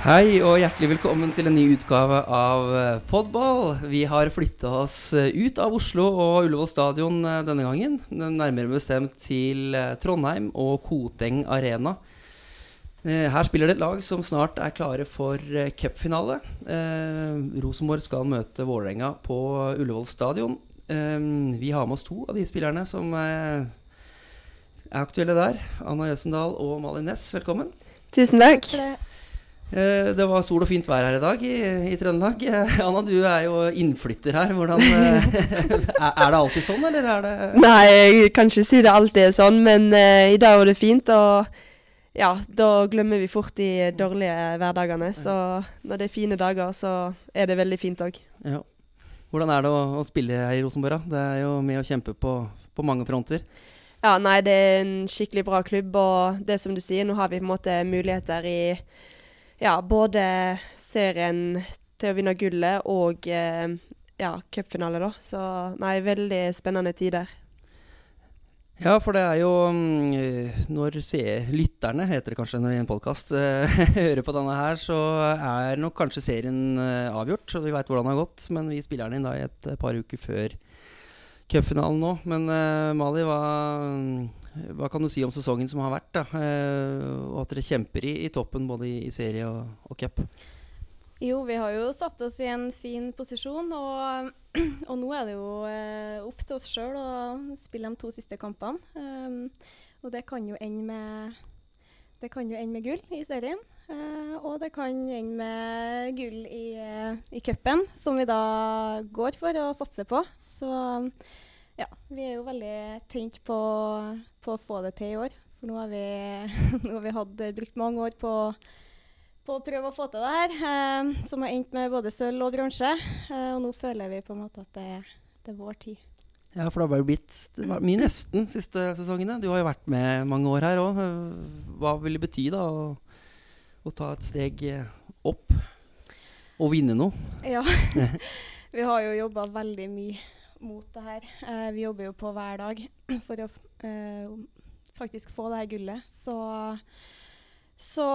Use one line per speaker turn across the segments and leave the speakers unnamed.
Hei og hjertelig velkommen til en ny utgave av eh, Podball. Vi har flytta oss eh, ut av Oslo og Ullevål stadion eh, denne gangen. Nærmere bestemt til Trondheim og Koteng Arena. Eh, Her spiller det et lag som snart er klare for cupfinale. Eh, Rosenborg skal møte Vålerenga på Ullevål stadion. Vi har med oss to av de spillerne som er aktuelle der. Anna Jøsendal og Malin Næss, velkommen.
Tusen takk.
Eh, Det var sol og fint vær her i dag i, i Trøndelag. Eh, Anna, du er jo innflytter her. Hvordan, eh, er det alltid sånn, eller er det
Nei, jeg kan ikke si det alltid er sånn, men uh, i dag var det fint. Og ja, da glemmer vi fort de dårlige hverdagene. Så når det er fine dager, så er det veldig fint òg.
ja. Hvordan er det å, å spille her i Rosenborg? Det er jo med å kjempe på, på mange fronter.
Ja, nei, det er en skikkelig bra klubb, og det som du sier, nå har vi på en måte muligheter i ja, både serien til å vinne gullet og eh, ja, cupfinale, da. Så nei, veldig spennende tider.
Ja, for det er jo mm, eh, Når lytterne, heter det kanskje når er en podkast, hører på denne her, så er nok kanskje serien eh, avgjort. Så vi veit hvordan det har gått. Men vi spiller den inn da i et eh, par uker før cupfinalen nå. Men eh, Mali, hva, mm, hva kan du si om sesongen som har vært? da? Eh, og at dere kjemper i, i toppen både i, i serie og, og cup.
Jo, vi har jo satt oss i en fin posisjon, og, og nå er det jo eh, opp til oss sjøl å spille de to siste kampene. Um, og det kan jo ende med det kan jo ende med gull i serien. eh, og det kan ende med gull i, i cupen, som vi da går for å satse på. Så ja, vi er jo veldig tent på, på å få det til i år. For nå har vi, nå har vi hatt, brukt mange år på på å prøve å få til det her, eh, som har endt med både sølv og bronse. Eh, og nå føler vi på en måte at det, det er vår tid.
Ja, for det har bare blitt det var mye nesten siste sesongene. Du har jo vært med mange år her òg. Hva vil det bety da å, å ta et steg eh, opp og vinne noe?
Ja. vi har jo jobba veldig mye mot det her. Eh, vi jobber jo på hver dag for å eh, faktisk få det her gullet. Så, så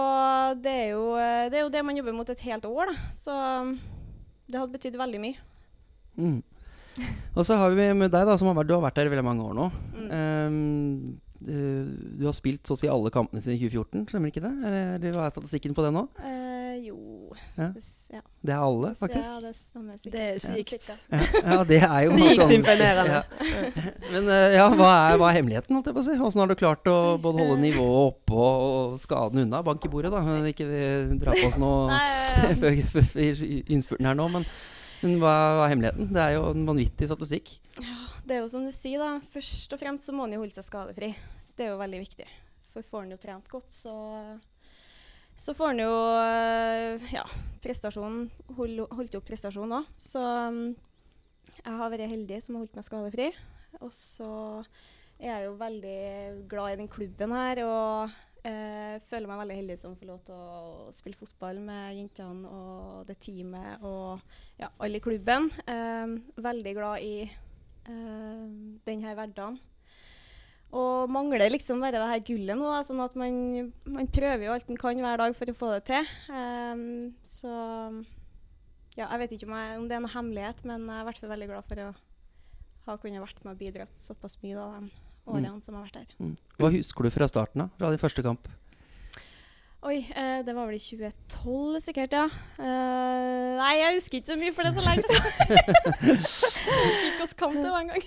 det, er jo, eh, det er jo det man jobber mot et helt år, da. Så det hadde betydd veldig mye.
Mm. Og så har vi med deg, da, som har vært, du har vært her i veldig mange år nå.
Mm.
Um, du, du har spilt så å si alle kampene siden 2014, stemmer ikke det? Eller, eller hva er statistikken på det nå?
Eh, jo
Ja.
det, ja.
Det er alle, faktisk.
Ja, det stemmer sikkert.
Det er sykt.
Ja, ja det er jo
Sykt
sånn-
imponerende.
Ja. Men eh, ja, hva er, hva er hemmeligheten, holdt jeg på å si? Åssen har du klart å både holde nivået oppe og, og skaden unna? Bank i bordet, da. Ikke vi drar på oss noe før, innspurten her nå, men, men hva, hva er hemmeligheten? Det er jo en vanvittig statistikk.
Ja, det er jo som du sier, da. Først og fremst så må en jo holde seg skadefri. Det er jo veldig viktig. For får en jo trent godt, så så får han jo øh, ja, prestasjonen hold, holdt opp prestasjonen òg. Så um, jeg har vært heldig som har holdt meg skadefri. Og så er jeg jo veldig glad i den klubben her og eh, føler meg veldig heldig som får lov til å spille fotball med jentene og det teamet og ja, alle i klubben. Eh, veldig glad i eh, denne hverdagen. Og mangler liksom bare det her gullet nå, da, sånn at man, man prøver jo alt man kan hver dag for å få det til. Um, så ja, jeg vet ikke om, jeg, om det er noe hemmelighet, men jeg er i hvert fall veldig glad for å ha kunnet vært med og bidratt såpass mye da, de årene som jeg har vært her.
Mm. Hva husker du fra starten av? Fra din første kamp?
Oi, eh, det var vel i 2012 sikkert, ja. Eh, nei, jeg husker ikke så mye, for det er så lenge siden. jeg oss kamp det var
gang.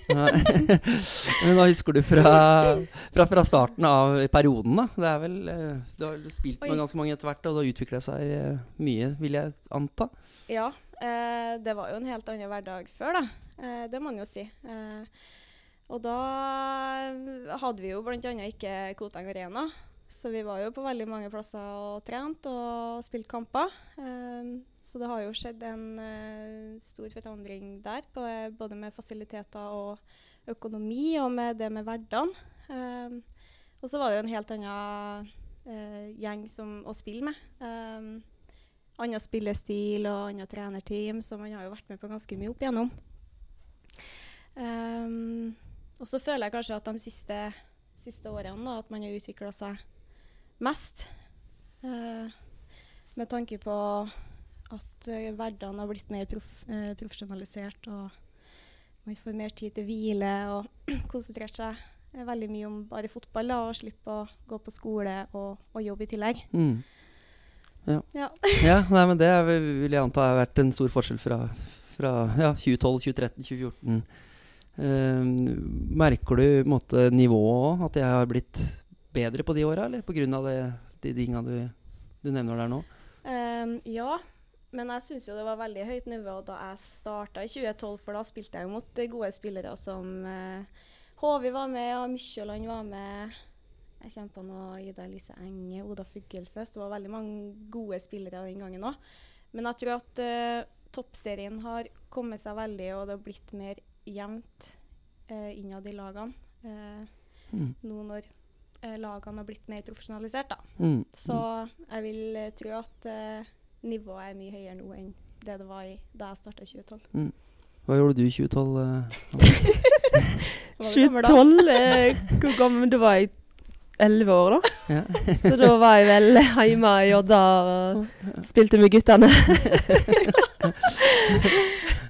Men hva husker du fra, fra, fra starten av perioden, da? Det er vel, eh, du har vel spilt med
Oi.
ganske mange etter hvert, og det har utvikla seg eh, mye, vil jeg anta.
Ja, eh, det var jo en helt annen hverdag før, da. Det må man jo si. Og da hadde vi jo bl.a. ikke Koteng Arena. Så vi var jo på veldig mange plasser og trent og spilt kamper. Um, så det har jo skjedd en uh, stor forandring der, både med fasiliteter og økonomi, og med det med hverdagen. Um, og så var det jo en helt annen uh, gjeng som, å spille med. Um, annen spillestil og annet trenerteam, så man har jo vært med på ganske mye opp igjennom. Um, og så føler jeg kanskje at de siste, siste årene da, at man har utvikla seg mest. Eh, med tanke på at uh, hverdagen har blitt mer prof, eh, profesjonalisert, og man får mer tid til hvile og konsentrert seg veldig mye om bare fotball da, og slippe å gå på skole og, og jobbe i tillegg.
Mm. Ja.
Ja.
ja, nei, men det vil jeg anta har vært en stor forskjell fra, fra ja, 2012, 2013, 2014. Eh, merker du måte, nivået òg? At jeg har blitt bedre på de åra, eller pga. de tinga du, du nevner der nå?
Um, ja, men jeg syns jo det var veldig høyt nivå da jeg starta i 2012, for da spilte jeg jo mot eh, gode spillere som uh, Håvi var med, og Mykjåland var med. Jeg kommer på noe Ida Elise Enge, Oda Fuglesnes. Det var veldig mange gode spillere den gangen òg. Men jeg tror at uh, toppserien har kommet seg veldig, og det har blitt mer jevnt uh, innad i lagene. Uh,
Mm.
nå når eh, lagene har blitt mer profesjonalisert, da.
Mm.
Så jeg vil eh, tro at eh, nivået er mye høyere nå enn det det var i, da jeg starta i 2012.
Hva gjorde du i 2012? eh,
Var du gammel da?
2012? eh, Hvor gammel du var i 11 år, da.
ja.
Så da var jeg vel hjemme i Odda og spilte med guttene.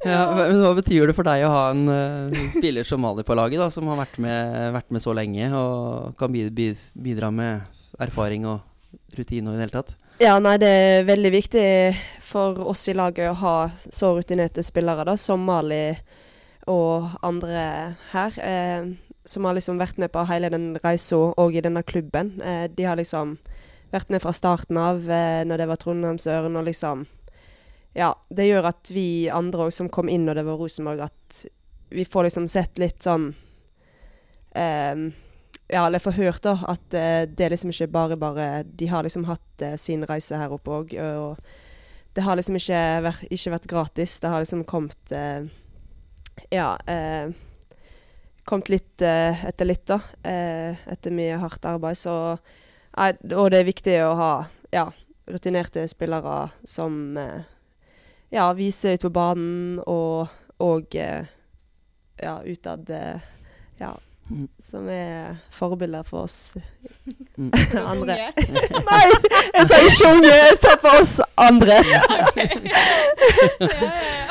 ja, men Hva betyr det for deg å ha en eh, spiller som Mali på laget, da, som har vært med, vært med så lenge og kan bi- bi- bidra med erfaring og rutine og i det hele tatt?
Ja, nei, det er veldig viktig for oss i laget å ha så rutinerte spillere da, som Mali og andre her. Eh, som har liksom vært med på hele den reisa og i denne klubben. Eh, de har liksom vært med fra starten av, eh, når det var Trondheimsøren, og liksom Ja, det gjør at vi andre òg som kom inn når det var Rosenborg, at vi får liksom sett litt sånn um, ja, eller får hørt da, at uh, det er liksom ikke bare bare De har liksom hatt uh, sin reise her oppe òg, og det har liksom ikke, vært, ikke vært gratis. Det har liksom kommet uh, Ja. Kommet litt etter litt, da. Etter mye hardt arbeid. Så Og det er viktig å ha ja, rutinerte spillere som eh, ja, vise ut på banen og, og eh, ja, utad eh, ja,
Mm.
som er forbilder for oss
Mm.
andre. Nei, jeg sa ikke unge, jeg sa for oss andre.
ja, ja, ja.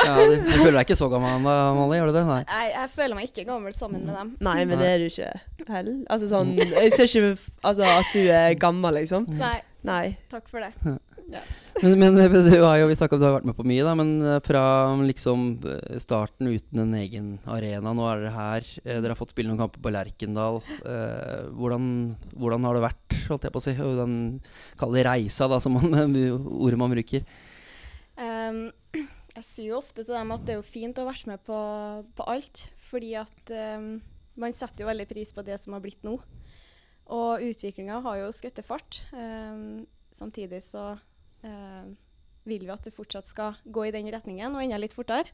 Ja, du, du føler deg ikke så gammel ennå, Molly? Gjør du det? Nei.
Jeg, jeg føler meg ikke gammel sammen med dem.
Nei, men det er du ikke heller. Altså sånn Jeg ser ikke altså, at du er gammel, liksom.
Nei,
Nei.
takk for det.
Men, men du har jo, vi om du har vært med på mye, da, men eh, fra liksom eh, starten uten en egen arena, nå er dere her. eh, Dere har fått spille noen kamper på Lerkendal. Eh, hvordan, hvordan har det vært, holdt jeg på å si? Den kalde reisa, da, som man, ordet man bruker.
Um, jeg sier jo ofte til dem at det er jo fint å ha vært med på, på alt, fordi at um, man setter jo veldig pris på det som har blitt nå. Og utviklinga har jo skutt fart. Um, samtidig så vil vi at det fortsatt skal gå i den retningen, og enda litt fortere.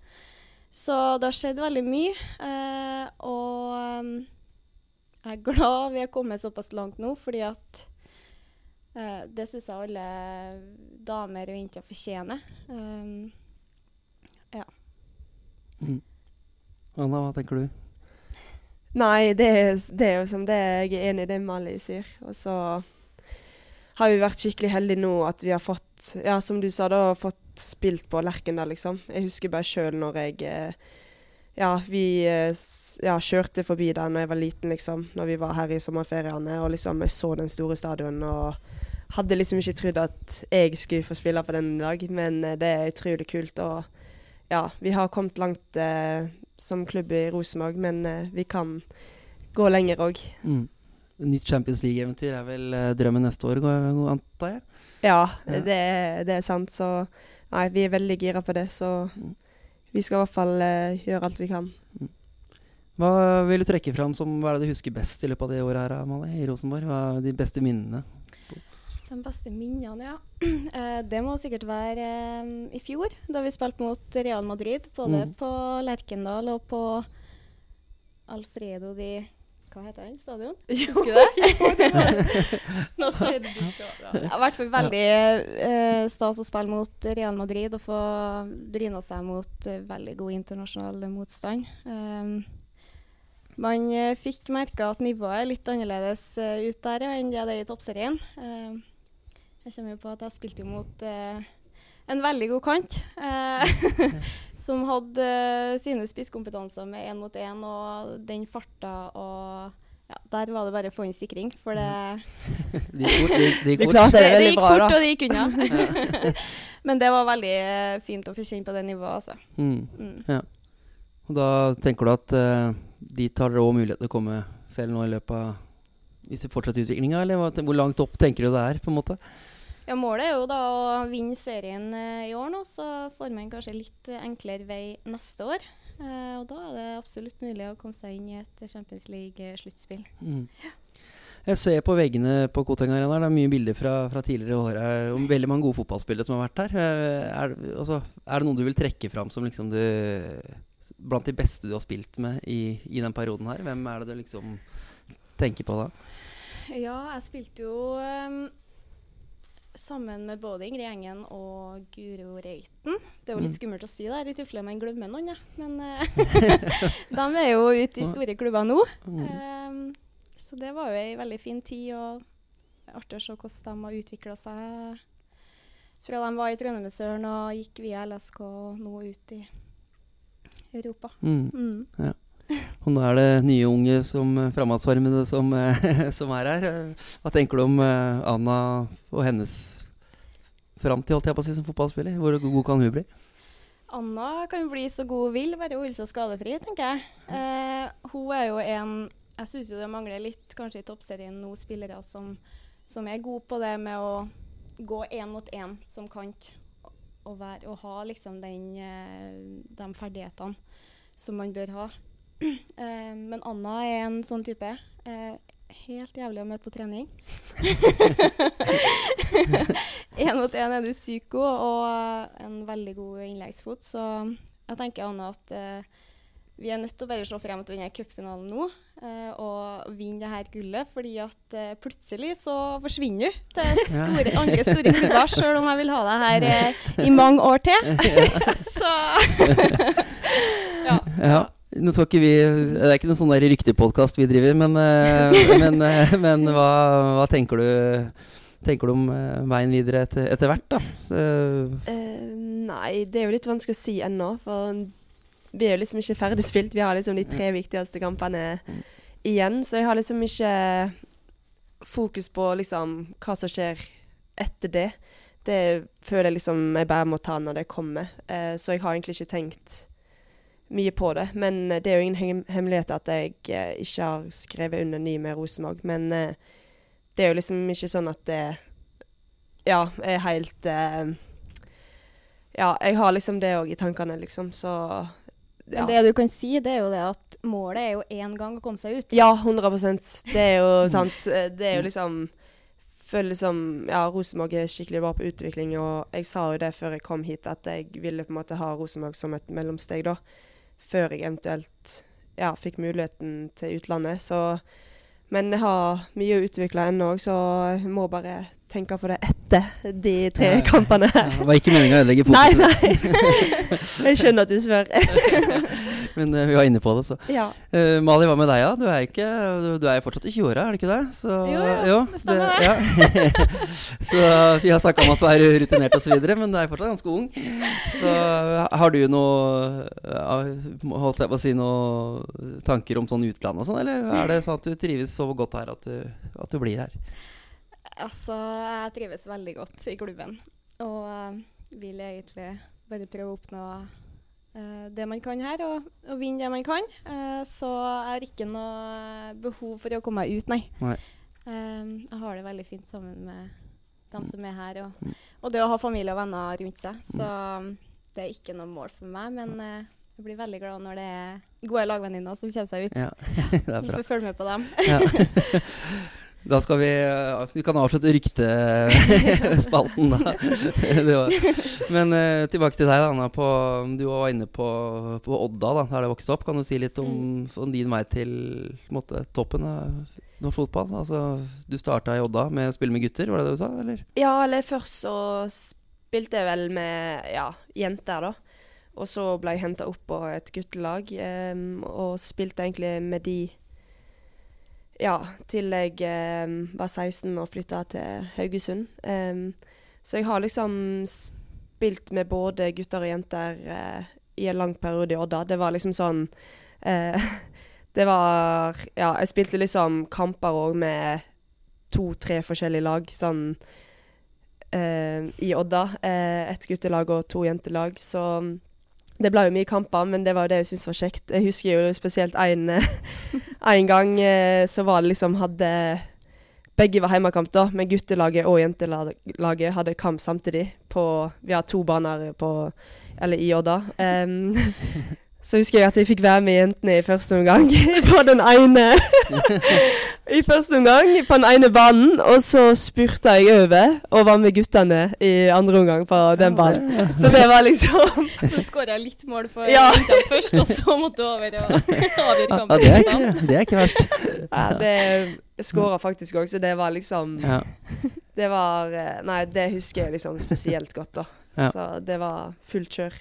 Så det har skjedd veldig mye. eh, og ehm, jeg er glad vi har kommet såpass langt nå, fordi at eh, det syns jeg alle damer og jenter fortjener. Um,
Mm. Anna, hva tenker du?
Nei, det er, det er jo som det jeg er enig i det Mali sier. Og så har vi vært skikkelig heldige nå at vi har fått, ja, som du sa, da, fått spilt på Lerkendal, liksom. Jeg husker bare sjøl når jeg eh, Ja, vi eh, ja, kjørte forbi der når jeg var liten, liksom. Når vi var her i sommerferiene, og liksom jeg så den store stadion og hadde liksom ikke trodd at jeg skulle få spille på den i dag, men eh, det er utrolig kult. Og ja, vi har kommet langt eh, som klubb i Rosenborg, men eh, vi kan gå lenger òg.
Mm. Nytt Champions League-eventyr er vel drømmen neste år, antar jeg?
Ja,
Ja.
Det, det er sant. Så nei, vi er veldig gira på det. Så
Mm.
vi skal i hvert fall uh, gjøre alt vi kan.
Hva vil du trekke fram som hva er det du husker best i løpet av det året her, Amalie, i Rosenborg? Hva er de beste minnene?
de beste minnene, ja. Eh, det må sikkert være eh, i fjor, da vi spilte mot Real Madrid. Både
Mm.
på Lerkendal og på Alfredo di Hva heter den stadion? Husker du det? Nå sier du det Det har vært veldig uh, stas å spille mot Real Madrid og få bryna seg mot uh, veldig god internasjonal motstand. Um, man uh, fikk merka at nivået er litt annerledes ut der enn det er i toppserien. Um, Jeg kommer jo på at jeg spilte jo mot en veldig god kant. Eh, som hadde eh, sine spisskompetanser med én mot én og den farta og ja, Der var det bare å få inn sikring, for det
Det gikk fort. Det, det gikk fort.
det
det gikk fort, og det gikk unna. Men det var veldig eh, fint å få kjenne på det nivået, altså.
Mm.
Mm.
Og da tenker du at uh, dit har dere òg mulighet til å komme selv nå i løpet av Hvis det fortsetter utviklinga, eller hvor langt opp tenker du det er? på en måte?
Ja, Målet er jo da å vinne serien eh, i år nå, så får man kanskje litt eh, enklere vei neste år. Eh, og da er det absolutt mulig å komme seg inn i et Champions League-sluttspill.
Mm. Jeg ser på veggene på Koteng Arena, det er mye bilder fra, fra tidligere år her, om veldig mange gode fotballspillere som har vært der. Eh, Er, altså, er det noen du vil trekke fram som liksom du Blant de beste du har spilt med i, i den perioden her? Hvem er det du liksom tenker på da?
Ja, jeg spilte jo ehm, sammen med både Ingrid Engen og Guro Reiten. Det er jo litt
Mm.
skummelt å si det i tilfelle man glemmer noen, ja. Men eh, de er jo ute i store klubber nå.
Mm.
Ehm, så det var jo ei veldig fin tid, og artig å se hvordan de har utvikla seg fra de var i Trøndemersøren og gikk via LSK og nå ut i Europa.
Mm.
Mm.
Og nå er det nye unge som eh, som, eh, som er her. Hva tenker du om eh, Anna og hennes framtid, holdt jeg på å si, som fotballspiller? Hvor god kan hun bli?
Anna kan bli så god hun vil, bare holde seg skadefri, tenker jeg. Eh, hun er jo en Jeg syns det mangler litt, kanskje i toppserien nå, spillere som, som er gode på det med å gå én mot én som kant. Og, være, og ha liksom den, de ferdighetene som man bør ha. Eh, men Anna er en sånn type. Eh, helt jævlig å møte på trening. Én mot én er du syk god, og en veldig god innleggsfot. Så jeg tenker Anna at eh, vi er nødt til å bare se frem til denne cupfinalen nå eh, og vinne det her gullet. fordi at eh, plutselig så forsvinner du til store, andre store klubber, sjøl om jeg vil ha deg her eh, i mange år til. så ja.
Ja. Nå skal ikke vi Det er ikke noen sånn ryktepodkast vi driver, men, eh, men, eh, men hva, hva tenker du Tenker du om eh, veien videre etter, etter hvert, da?
Eh, nei, det er jo litt vanskelig å si ennå, for vi er jo liksom ikke ferdig spilt. Vi har liksom de tre viktigste kampene igjen, så jeg har liksom ikke fokus på liksom hva som skjer etter det. Det føler jeg liksom jeg bare må ta når det kommer. Uh, så jeg har egentlig ikke tenkt mye på det. Men eh, det er jo ingen hemmelighet at jeg eh, ikke har skrevet under ny med Rosenborg. Men eh, det er jo liksom ikke sånn at det ja, er helt eh, Ja, jeg har liksom det òg i tankene, liksom, så ja.
Men det du kan si, det er jo det at målet er jo én gang å komme seg ut.
Ja, 100% Det er jo sant. Eh, Det er jo liksom Føler liksom Ja, Rosenborg er skikkelig bra på utvikling, og jeg sa jo det før jeg kom hit, at jeg ville på en måte ha Rosenborg som et mellomsteg, da. Før jeg eventuelt ja, fikk muligheten til utlandet. Så Men jeg har mye å utvikle ennå så jeg må bare tenke på det etter de tre
Ja.
kampene
ja,
her.
det var ikke meninga å ødelegge
Nei,
fokuset,
nei. Jeg skjønner at du spør.
men uh, vi var inne på det, så.
ja.
Uh, Mali, hva med deg, da? Du er, ikke, du, du er fortsatt i 20-åra, er du ikke det? Så,
Jo, jo, det stemmer det.
ja. så vi har snakka om at du er rutinert osv., men du er fortsatt ganske ung. Så har du noe eh, Holdt jeg på å si noe tanker om sånn utland og sånn, eller er det sånn at du trives så godt her at du, at du blir her?
Altså, jeg trives veldig godt i klubben. Og uh, vil egentlig bare prøve å oppnå uh, det man kan her, og, og vinne det man kan. Uh, så jeg har ikke noe behov for å komme meg ut, nei.
Nei.
Jeg har det veldig fint sammen med dem som er her, og,
Mm.
og det å ha familie og venner rundt seg. Så det er ikke noe mål for meg, men jeg blir veldig glad når det er gode lagvenninner som kommer seg ut.
Ja, det er bra.
får følge med på dem.
Ja. Da skal vi eh, Vi kan avslutte ryktespalten, da. Det. Men eh, tilbake til deg, Anna. På, du var inne på, på Odda, da, der du vokste opp. Kan du si litt om, om din vei til måte, toppen av norsk fotball? Altså, du starta i Odda med å spille med gutter, var det det du sa? Eller?
Ja, eller først så spilte jeg vel med ja, jenter, da. Og så ble jeg henta opp på et guttelag, um, og spilte egentlig med de ja, til jeg eh, var 16 og flytta til Haugesund. Em, så jeg har liksom spilt med både gutter og jenter eh, i en lang periode i Odda. Det var liksom sånn eh, Det var Ja, jeg spilte liksom kamper òg med to-tre forskjellige lag. Sånn eh, i Odda. Eh, et guttelag og to jentelag. Så det ble jo mye kamper, men det var jo det jeg syntes var kjekt. Jeg husker jo spesielt en, en gang eh, så var det liksom hadde Begge var hjemmekamp, da, men guttelaget og jentelaget hadde kamp samtidig. På, vi har to baner på, eller i Odda. Em, så husker jeg at jeg fikk være med jentene i første omgang på den ene I første omgang på den ene banen, og så spurta jeg over og var med guttene i andre omgang på den banen. Så det var liksom
Så skåra jeg litt mål for
Ja.
jentene først, og så måtte du over og avgjøre
Ja,
kampen.
det, er ikke, det er ikke verst.
ja, Det skåra faktisk òg, så det var liksom
Ja.
Det var eh, Nei, det husker jeg liksom spesielt godt, da.
Ja.
Så det var fullt kjør.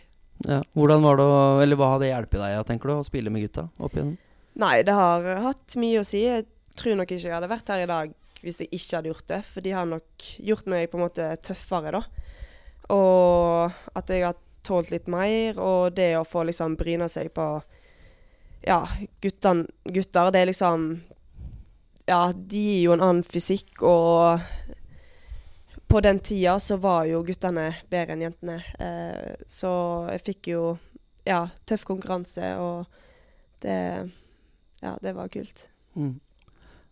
Ja. Hvordan var det Eller hva hadde hjulpet deg, tenker du, å spille med gutta opp igjennom?
Nei, det har hatt mye å si. Jeg tror nok ikke jeg hadde vært her i dag hvis jeg ikke hadde gjort det. For de har nok gjort meg på en måte tøffere, da. Og at jeg har tålt litt mer. Og det å få liksom bryne seg på Ja, gutten, gutter, det er liksom Ja, de gir jo en annen fysikk, og på den tida så var jo guttene bedre enn jentene. Eh, så jeg fikk jo ja, tøff konkurranse, og det Ja, det var kult.
Mm.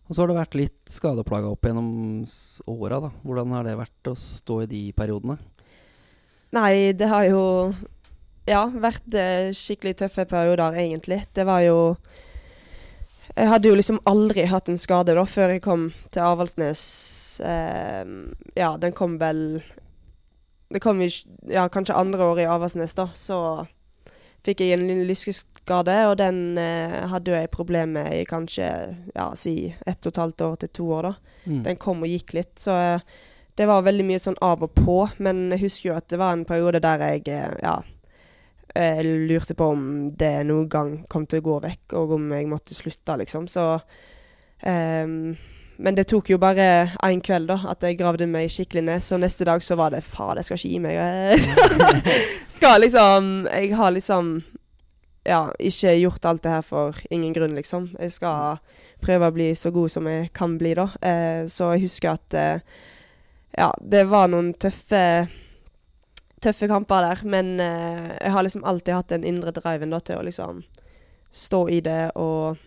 Og så har det vært litt skadeplaga opp gjennom åra, da. Hvordan har det vært å stå i de periodene?
Nei, det har jo ja, vært eh, skikkelig tøffe perioder, egentlig. Det var jo Jeg hadde jo liksom aldri hatt en skade da, før jeg kom til Avaldsnes. Eh, ja, den kom vel Det kom i ja, kanskje andre året i Avaldsnes, da. Så fikk jeg en lyskeskade, og den eh, hadde jo jeg problemer med i kanskje ja, si ett og et halvt år til to år, da.
Mm.
Den kom og gikk litt, så eh, det var veldig mye sånn av og på. Men jeg husker jo at det var en periode der jeg eh, ja, eh, lurte på om det noen gang kom til å gå vekk, og om jeg måtte slutte, liksom. Så um, Men det tok jo bare én kveld, da, at jeg gravde meg skikkelig ned. Så neste dag så var det faen, jeg skal ikke gi meg. Jeg skal liksom Jeg har liksom ja, ikke gjort alt det her for ingen grunn, liksom. Jeg skal prøve å bli så god som jeg kan bli, da. Eh, så jeg husker at eh, ja, det var noen tøffe tøffe kamper der, men eh, jeg har liksom alltid hatt den indre driven da, til å liksom stå i det og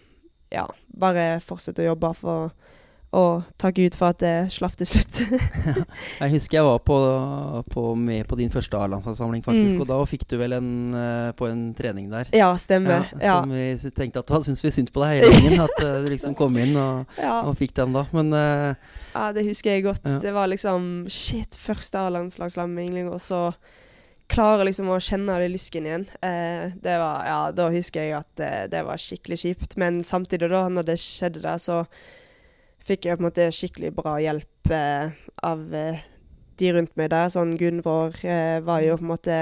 ja, bare fortsette å jobbe for å takk Gud for at det slapp til slutt.
Jeg husker jeg var på, på, med på din første A-landslagssamling, faktisk.
Mm.
Og da fikk du vel en eh, på en trening der.
ja, stemmer. Ja,
Som vi tenkte at da syntes vi synd på deg hele gjengen. At eh, du liksom kom inn og,
ja.
og fikk den da. Men uh,
Ja, det husker jeg godt.
Ja.
Det var liksom shit, første A-landslagssamling, og så klare liksom å kjenne det lysken igjen. Eh, det var, ja, Da husker jeg at eh, det var skikkelig kjipt. Men samtidig, da, når det skjedde der, så fikk jeg på en måte skikkelig bra hjelp eh, av eh, de rundt meg der. Sånn Gunvor eh, var jo på en måte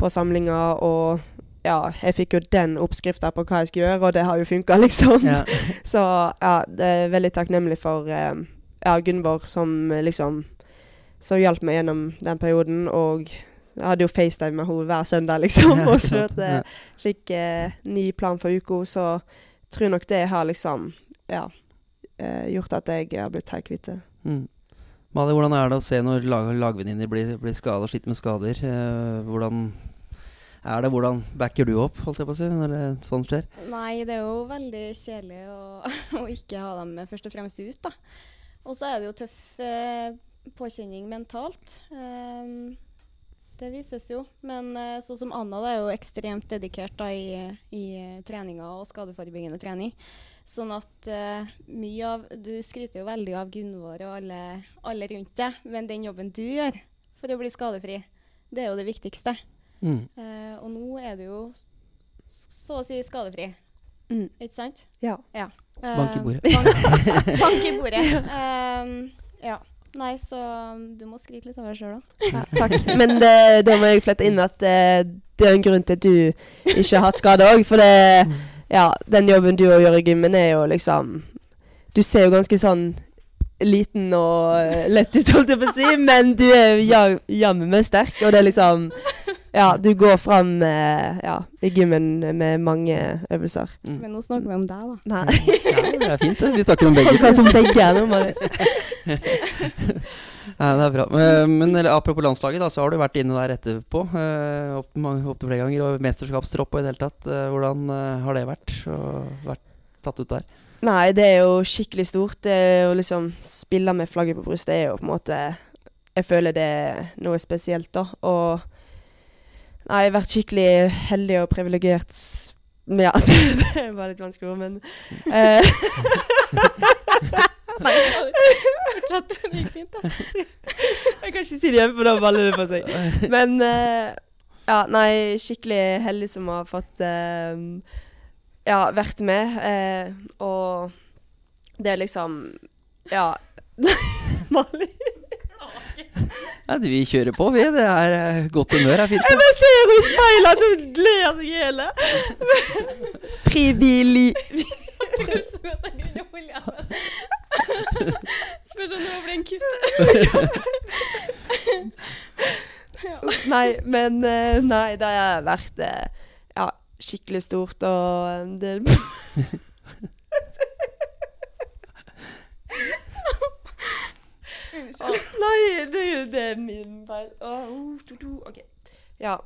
på samlinga, og ja, jeg fikk jo den oppskrifta på hva jeg skulle gjøre, og det har jo funka, liksom.
ja.
Så ja, det er veldig takknemlig for ja, Gunvor som liksom Som hjalp meg gjennom den perioden. Og jeg hadde jo FaceTime med henne hver søndag, liksom. Og så at jeg fikk eh, ny plan for uka. Så tror nok det har liksom Ja. Eh, gjort at jeg har blitt helt kvitt det.
Mm. Mali, hvordan er det å se når lag, lagvenninner blir, blir skada og sliter med skader? Eh, hvordan er det? Hvordan backer du opp, holdt jeg på å si, når det, sånt skjer?
Nei, det er jo veldig kjedelig å, å ikke ha dem først og fremst ut, da. Og så er det jo tøff eh, påkjenning mentalt. Um, det vises jo. Men uh, sånn som Anna da, er jo ekstremt dedikert da, i, i treninga og skadeforebyggende trening. Sånn at uh, mye av Du skryter jo veldig av Gunvor og alle, alle rundt deg, men den jobben du gjør for å bli skadefri, det er jo det viktigste.
Mm.
Uh, og nå er du jo så å si skadefri,
Mm.
ikke sant?
Ja.
Eh,
Bank i bordet.
Bank, bank i bordet. Ehm, ja. Nei, så du må skryte litt av deg sjøl, da.
Ja, takk. Men det, da må jeg flette inn at det er en grunn til at du ikke har hatt skade òg. For det, ja, den jobben du gjør i gymmen, er jo liksom Du ser jo ganske sånn liten og eh, lett ut, holdt jeg på å si, men du er jammen meg sterk, og det er liksom Ja, du går fram eh, ja, i gymmen med mange øvelser.
Mm.
Men nå snakker vi om deg, da.
Nei.
Ja, det er fint, det. Vi snakker om begge.
Hva som begge er nå, Mari.
Ja, det er bra. Men, men eller, apropos landslaget, da, så har du vært inne der etterpå. Opptil opp, opp til flere ganger. Og mesterskapstropp og i det hele tatt. Eh, hvordan eh, har det vært? Å vært tatt ut der?
Nei, det er jo skikkelig stort. Det å liksom spille med flagget på brystet er jo på en måte Jeg føler det er noe spesielt, da. Og Nei, jeg har vært skikkelig heldig og privilegert. Ja, det, var litt vanskelig ord, men eh,
Nei, fortsett. Det gikk fint, det.
Jeg kan ikke si det hjemme, for da baller det på seg. Men uh, ja, nei, skikkelig heldig som har fått uh, ja, vært med. Uh, og det er liksom Ja. Mali.
Ja, vi kjører på, vi. Det er godt humør. er fint.
Jeg bare ser henne i speilet at hun ler seg i hjel. Privili...
Spørs om det blir en kutt. ja.
Nei, men eh, Nei, det har vært eh, ja, skikkelig stort, og en del Å, Nei, det det er min feil. Oh, du, du. OK. Ja.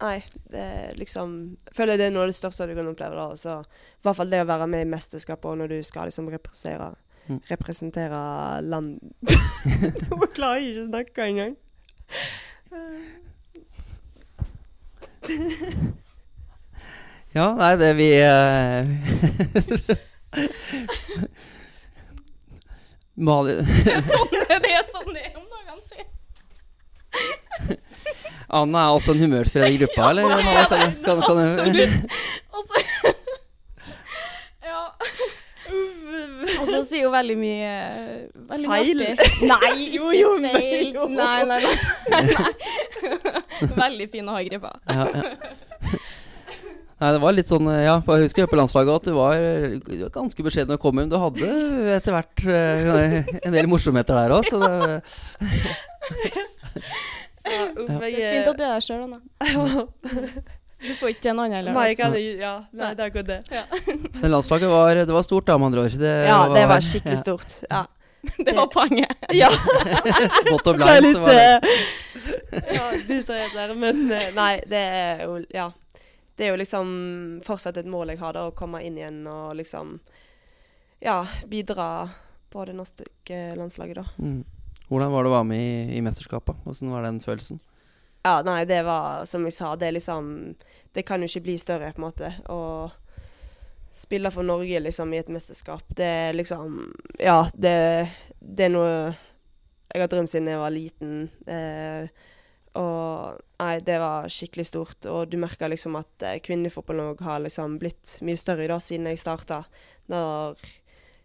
Nei, det er liksom Jeg føler det er noe av det største du kan oppleve. da I hvert fall det å være med i mesterskapet, og når du skal liksom representere
Mm.
Representere land Nå klarer jeg ikke å snakke engang.
Ja, nei, det vi eh, Mali
Det er sånn det er om dagene.
Anna er også en humørfri i gruppa, eller? Mali, kan, kan, kan,
Absolutt. Altså, Ja. Og så sier hun veldig mye veldig
Feil.
artig. Nei, ikke
Jo, jo,
feil.
jo.
Nei, nei, nei. nei. Veldig fin å ha i gruppa.
ja, ja. Nei, det var litt sånn eh, Ja, for jeg husker på landslaget at du var eh, ganske beskjeden å komme hjem. Du hadde etter hvert uh, en del morsomheter der òg, så det
Ja, uff,
Ja.
jeg
Det er fint at du er der sjøl, Anna. Du får ikke en annen
kan Ja, nei, det er godt det.
Men landslaget var, det var stort, da, med andre ord. Det
Ja, det var skikkelig stort. Ja.
Det var poenget.
ja.
Vått og
er litt
så var det.
eh, Ja, du der, men eh, nei, det er jo Ja. Det er jo liksom fortsatt et mål jeg har, da, å komme inn igjen og liksom Ja, bidra på det norske landslaget, da.
Mm. Hvordan var det å være med i, i mesterskapet? Hvordan var den følelsen?
Ja, nei, det var som jeg sa, det er liksom Det kan jo ikke bli større, på en måte. Å spille for Norge liksom i et mesterskap, det er liksom Ja, det, det er noe jeg har drømt siden jeg var liten. Eh, og nei, det var skikkelig stort. Og du merker liksom at eh, kvinnefotballen òg har liksom blitt mye større da siden jeg starta. Når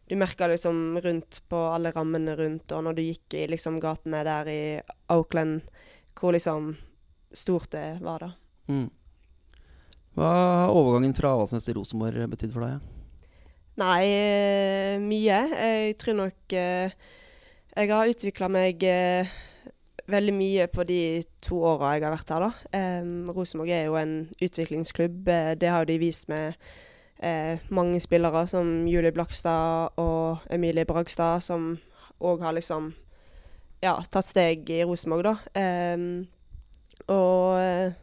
du merker liksom rundt på alle rammene rundt, og når du gikk i liksom gatene der i Oakland, hvor liksom stort det var da.
Mm. Hva har overgangen fra Avaldsnes til Rosenborg betydd for deg? Ja?
Nei, eh, mye. Jeg tror nok eh, jeg har utvikla meg eh, veldig mye på de to åra jeg har vært her, da. Um, Rosenborg er jo en utviklingsklubb. det har jo de vist med eh, mange spillere som Julie Blakstad og Emilie Bragstad, som òg har liksom ja, tatt steg i Rosenborg, da. Um, og eh,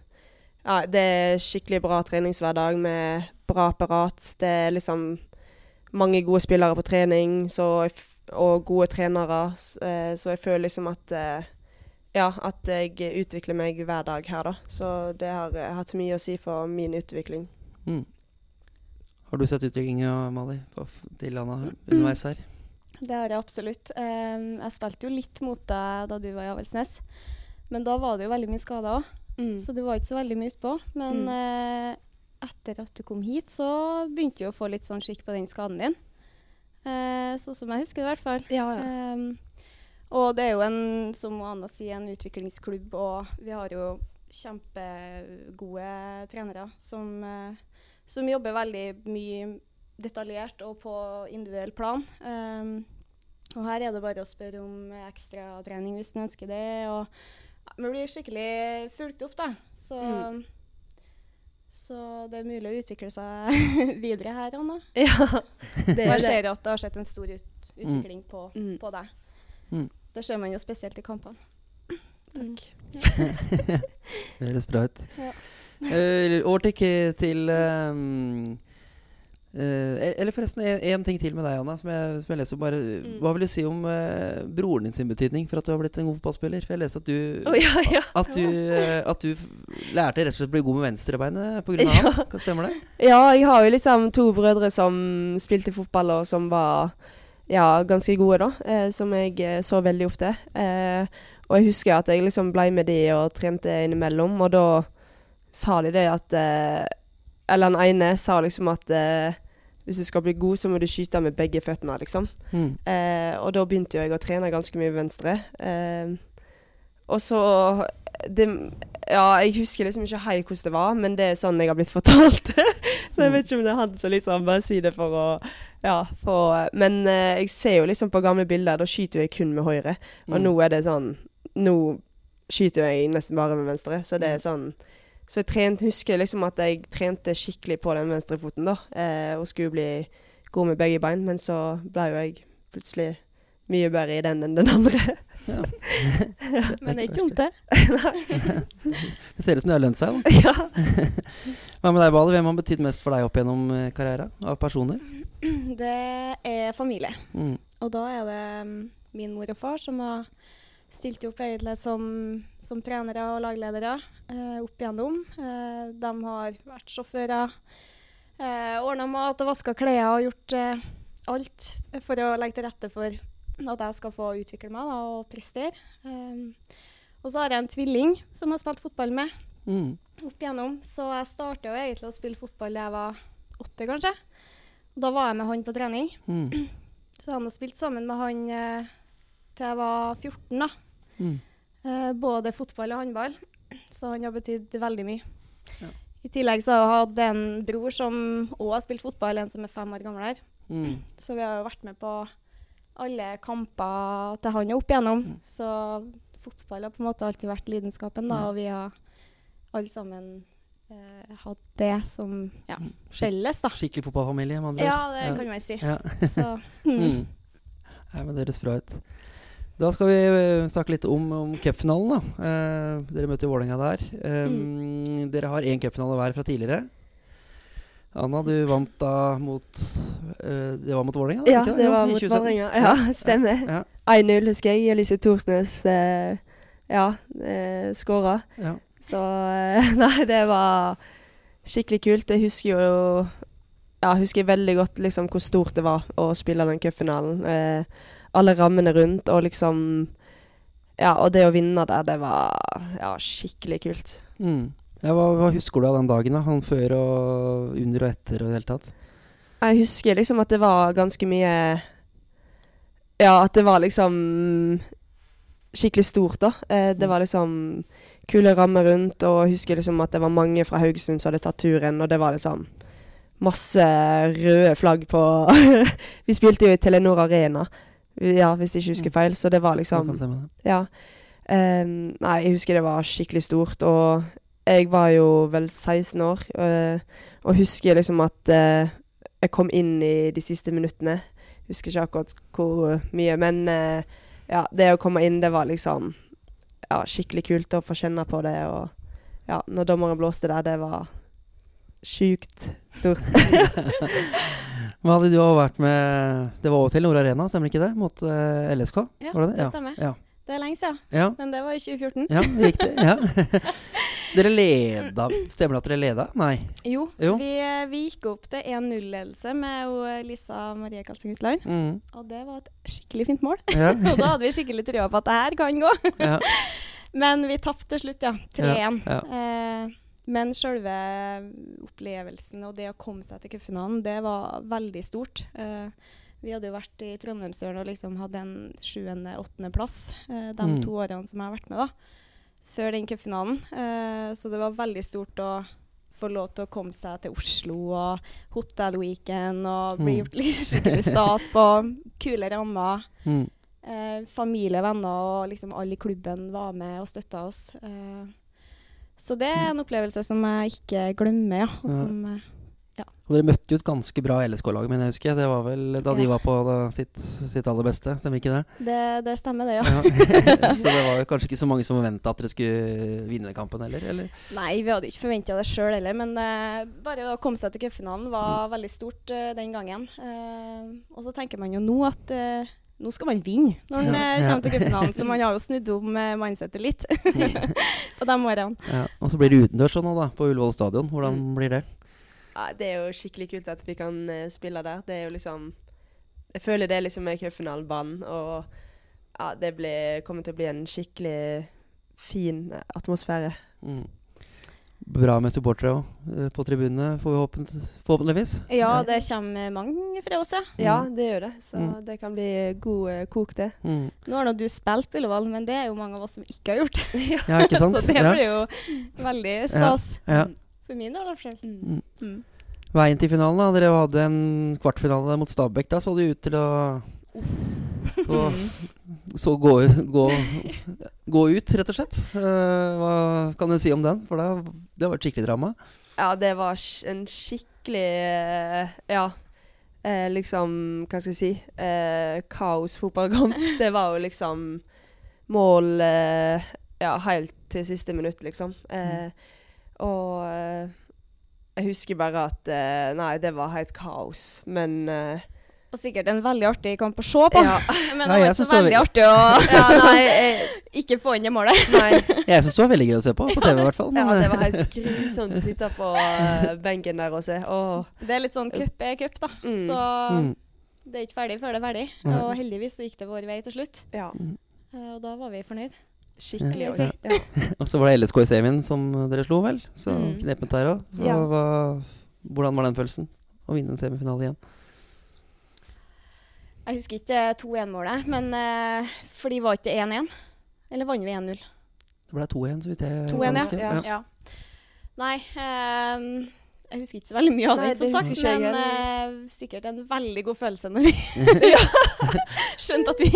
ja, det er skikkelig bra treningshverdag med bra apparat. Det er liksom mange gode spillere på trening og gode trenere. eh, Så jeg føler liksom at eh, ja, at jeg utvikler meg hver dag her, da. Så det har hatt mye å si for min utvikling.
Mm. Har du sett utviklinga, Mali, på, de landa underveis her?
Det har jeg absolutt. Em, jeg spilte jo litt mot deg da du var i Avaldsnes. Men da var det jo veldig mye skader òg, så du var ikke så veldig mye utpå. Men
Mm.
eh, etter at du kom hit, så begynte du å få litt sånn skikk på den skaden din. Eh, sånn som jeg husker det, i hvert fall.
Ja, ja.
Em, og det er jo en, som Anna sier, en utviklingsklubb, og vi har jo kjempegode trenere som, eh, som jobber veldig mye detaljert og på individuell plan. Um, og her er det bare å spørre om ekstratrening hvis en ønsker det. Og vi blir skikkelig fulgt opp, da. Så,
Mm.
så det er mulig å utvikle seg videre her, Anna.
Ja, det
Jeg
er det.
ser at det har skjedd en stor ut utvikling på,
Mm.
på deg.
Mm.
Det ser man jo spesielt i kampene.
Takk.
Det høres bra ut.
Ja.
Uh, over til, til ehm, eh, Eller forresten, én ting til med deg, Anna, som jeg, som jeg leser. Bare,
Mm.
Hva vil du si om uh, broren din sin betydning for at du har blitt en god fotballspiller? For jeg leste at du
oh, ja, ja.
At du, uh, at du lærte rett og slett å bli god med venstrebeinet pga.
Ja.
han? Hva Stemmer det?
Ja, jeg har jo liksom to brødre som spilte fotball, og som var ja, ganske gode, da. Som jeg så veldig opp til. Og jeg husker at jeg liksom ble med de og trente innimellom, og da sa de det at Eller den ene sa liksom at hvis du skal bli god, så må du skyte med begge føttene, liksom.
Mm.
Eh, og da begynte jo jeg å trene ganske mye venstre. Eh, og så det, Ja, jeg husker liksom ikke helt hvordan det var, men det er sånn jeg har blitt fortalt. så jeg vet ikke om det er han som liksom bare sier det for å Ja, for Men eh, jeg ser jo liksom på gamle bilder, da skyter jeg kun med høyre. Og
Mm.
nå er det sånn Nå skyter jeg nesten bare med venstre, så det er sånn så jeg trent, husker liksom at jeg trente skikkelig på den venstrefoten da, eh, og skulle bli god med begge bein, men så ble jo jeg plutselig mye bedre i den enn den andre.
Ja.
Men det er ikke dumt, det.
Det ser ut som det har lønt seg. da
ja.
Hva med deg, Bale? Hvem har betydd mest for deg opp gjennom eh, karrieren? Av personer?
Det er familie.
Mm.
Og da er det mm, min mor og far som har stilt opp egentlig som, som trenere og lagledere eh, opp igjennom. Eh, de har vært sjåfører, eh, ordna mat og vaska klær og gjort eh, alt for å legge til rette for at jeg skal få utvikle meg da, og prestere. Eh, og så har jeg en tvilling som jeg har spilt fotball med
Mm.
opp igjennom. Så jeg starta jo egentlig å spille fotball da jeg var åtte, kanskje. Da var jeg med han på trening.
Mm.
Så han har spilt sammen med han eh, til jeg var 14, da.
Mm.
Eh, både fotball og håndball. Så han har betydd veldig mye.
Ja.
I tillegg så har jeg hatt en bror som òg har spilt fotball, en som er fem år gamlere.
Mm.
Så vi har jo vært med på alle kamper til han er opp igjennom.
Mm.
Så fotball har på en måte alltid vært lidenskapen, da,
Ja.
og vi har alle sammen eh, hatt det som ja,
Mm.
felles, da.
Skikkelig fotballfamilie, med andre
Ja, det kan man si.
Ja.
Så mm.
Mm. Nei, men det høres bra ut. Da skal vi eh, snakke litt om, om cupfinalen. Eh, dere møter Vålerenga der. Eh, Dere har én cupfinale hver fra tidligere. Anna, du vant da mot uh, Det var mot Vålerenga?
ja, det
Jo,
var mot
2017.
Vålerenga. Ja, stemmer.
Ja,
1-0, husker jeg. Elise Thorsnes uh, ja, uh, skåra.
ja.
Så eh, nei, det var skikkelig kult. Jeg husker jo Ja, husker veldig godt liksom hvor stort det var å spille den cupfinalen. Eh, alle rammene rundt og liksom Ja, og det å vinne der, det var ja, skikkelig kult.
Mm. ja hva, hva husker du av den dagen? da? Han før og under og etter og i det hele tatt?
Jeg husker liksom at det var ganske mye Ja, at det var liksom skikkelig stort, da. Eh, det var liksom kule rammer rundt, og jeg husker liksom at det var mange fra Haugesund som hadde tatt turen, og det var liksom masse røde flagg på Vi spilte jo i Telenor Arena, ja, hvis jeg ikke husker feil, så det var liksom ja. Um, nei, jeg husker det var skikkelig stort, og jeg var jo vel 16 år, øh, og husker liksom at uh, jeg kom inn i de siste minuttene. Husker ikke akkurat hvor mye, men uh, ja, det å komme inn, det var liksom ja, skikkelig kult å få kjenne på det, og ja, når dommeren blåste der, det var sjukt stort.
Hadde du vært med Det var til Nord Arena, stemmer ikke det? Mot uh, LSK?
Ja,
var det
det
Ja.
stemmer.
Ja.
Det er lenge siden,
ja.
men det var i 2014.
Ja, riktig. Ja. dere leda Stemmer det at dere leda? Nei.
Jo,
Jo.
Vi, eh, vi gikk opp til 1-0-ledelse med eh, Lisa Marie Karlsen Utland.
Mm.
Og det var et skikkelig fint mål.
Ja.
og da hadde vi skikkelig trua på at det her kan gå.
ja.
Men vi tapte til slutt, ja. 3-1.
Ja,
Eh, men selve opplevelsen og det å komme seg til cupfinalen, det var veldig stort. Uh, vi hadde jo vært i Trondheimsøren og liksom hadde en sjuende-åttendeplass uh, de
Mm.
to årene som jeg har vært med, da. Før den cupfinalen. Uh, så det var veldig stort å få lov til å komme seg til Oslo og hotellweekend og bli
Mm.
gjort litt skikkelig stas på kule rammer.
Mm.
Eh, familie, venner og liksom alle i klubben var med og støtta oss. Eh, så det er en opplevelse som jeg ikke glemmer, ja. Og
Ja.
som, eh,
Og dere møtte jo et ganske bra LSK-lag, men jeg husker det var vel da de var på da, sitt, sitt aller beste, stemmer ikke det?
det, det stemmer, det, ja.
Ja. så det var kanskje ikke så mange som forventa at dere skulle vinne kampen heller, eller?
Nei, vi hadde ikke forventa det sjøl heller, men uh, bare å komme seg til cupfinalen var
Mm.
veldig stort uh, den gangen. Uh, og så tenker man jo nå at nå skal man vinne når man
Ja,
eh,
ja.
kommer til cupfinalen, så man har jo snudd om uh, mindsetet litt på de årene.
Ja. Og så blir det utendørs nå, da, på Ullevål stadion. Hvordan
Mm.
blir det?
Ja, det er jo skikkelig kult at vi kan uh, spille der. Det er jo liksom Jeg føler det liksom er cupfinalebanen, og ja, det blir, kommer til å bli en skikkelig fin eh, atmosfære.
Mm. Bra med supportere òg, på tribunene, får vi håpen, forhåpentligvis.
Ja, det kommer mange fra oss, ja.
Ja,
Mm.
det gjør det. Så
Mm.
det kan bli god eh, kok, det.
Mm.
Nå har nå du spilt på Ullevål, men det er jo mange av oss som ikke har gjort.
Ja, ikke sant?
så det blir jo veldig stas.
Ja.
For min del, i hvert fall.
Mm.
Mm.
Veien til finalen, da. Dere hadde en kvartfinale mot Stabæk. Da så det ut til å å så gå, gå, gå ut, rett og slett. Eh, hva kan du si om den? For det, det var et skikkelig drama.
Ja, det var en skikkelig eh, Ja. Eh, liksom, hva skal jeg si eh, Kaosfotballkamp. Det var jo liksom mål eh, ja, helt til siste minutt, liksom. Eh, og eh, jeg husker bare at Nei, det var helt kaos. Men
Og sikkert en veldig artig kamp å se på.
ja,
Men det var ikke så veldig artig å
ja, nei, jeg,
ikke få inn det målet.
nei.
Jeg syns det var veldig gøy å se på, på TV i hvert fall.
Ja, det var helt grusomt å sitte på eh, benken der og se. Åh.
Det er litt sånn cup er cup, da.
Mm.
Så
mm.
det er ikke ferdig før det er ferdig.
Mm.
Og heldigvis så gikk det vår vei til slutt.
Ja,
Eh, Og da var vi fornøyd.
skikkelig.
Ja.
Ja.
Og så var det LSK i semien som dere slo, vel? Så
Mm.
knepent der òg. Så
Ja.
hva, hvordan var den følelsen? Å vinne en semifinale igjen?
Jeg husker ikke 2-1-målet, men uh, for de var ikke 1-1. Eller vant vi 1-0?
Det ble 2-1, så vidt jeg
2-1, ja.
husker.
Ja.
Ja. Nei ehm, Jeg husker ikke så veldig mye av
Nei,
den, som
det
sagt. Men eh, sikkert en veldig god følelse når vi skjønte at vi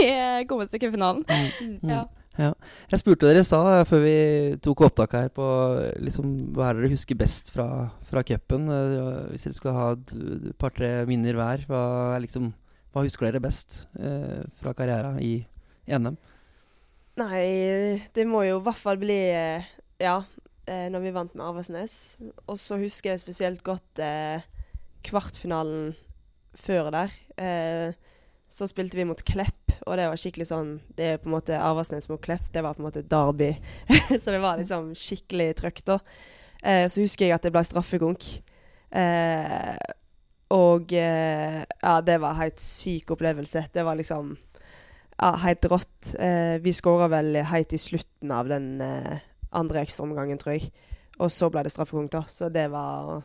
kom kom til cupfinalen.
Mm.
Ja.
Jeg spurte dere i stad, eh, før vi tok opptak her, på eh, liksom, hva er det dere husker best fra, fra cupen? Eh, Hvis dere skal ha et et par-tre minner hver, hva, er liksom, hva husker dere best eh, fra karrieren i NM?
Nei, det må jo i hvert fall bli eh, Ja, eh, når vi vant med Avaldsnes. Og så husker jeg spesielt godt eh, kvartfinalen før der. Eh, så spilte vi mot Klepp, og det var skikkelig sånn Det er på en måte Avaldsnes mot Klepp. Det var på en måte derby. så det var liksom skikkelig trøkk, da. Eh, så husker jeg at det ble straffekonk. Eh, og eh, ja, det var en helt syk opplevelse. Det var liksom ja, helt rått. Eh, vi skåra vel helt i slutten av den eh, andre ekstraomgangen, tror jeg. Og så ble det straffekonk, da. Så det var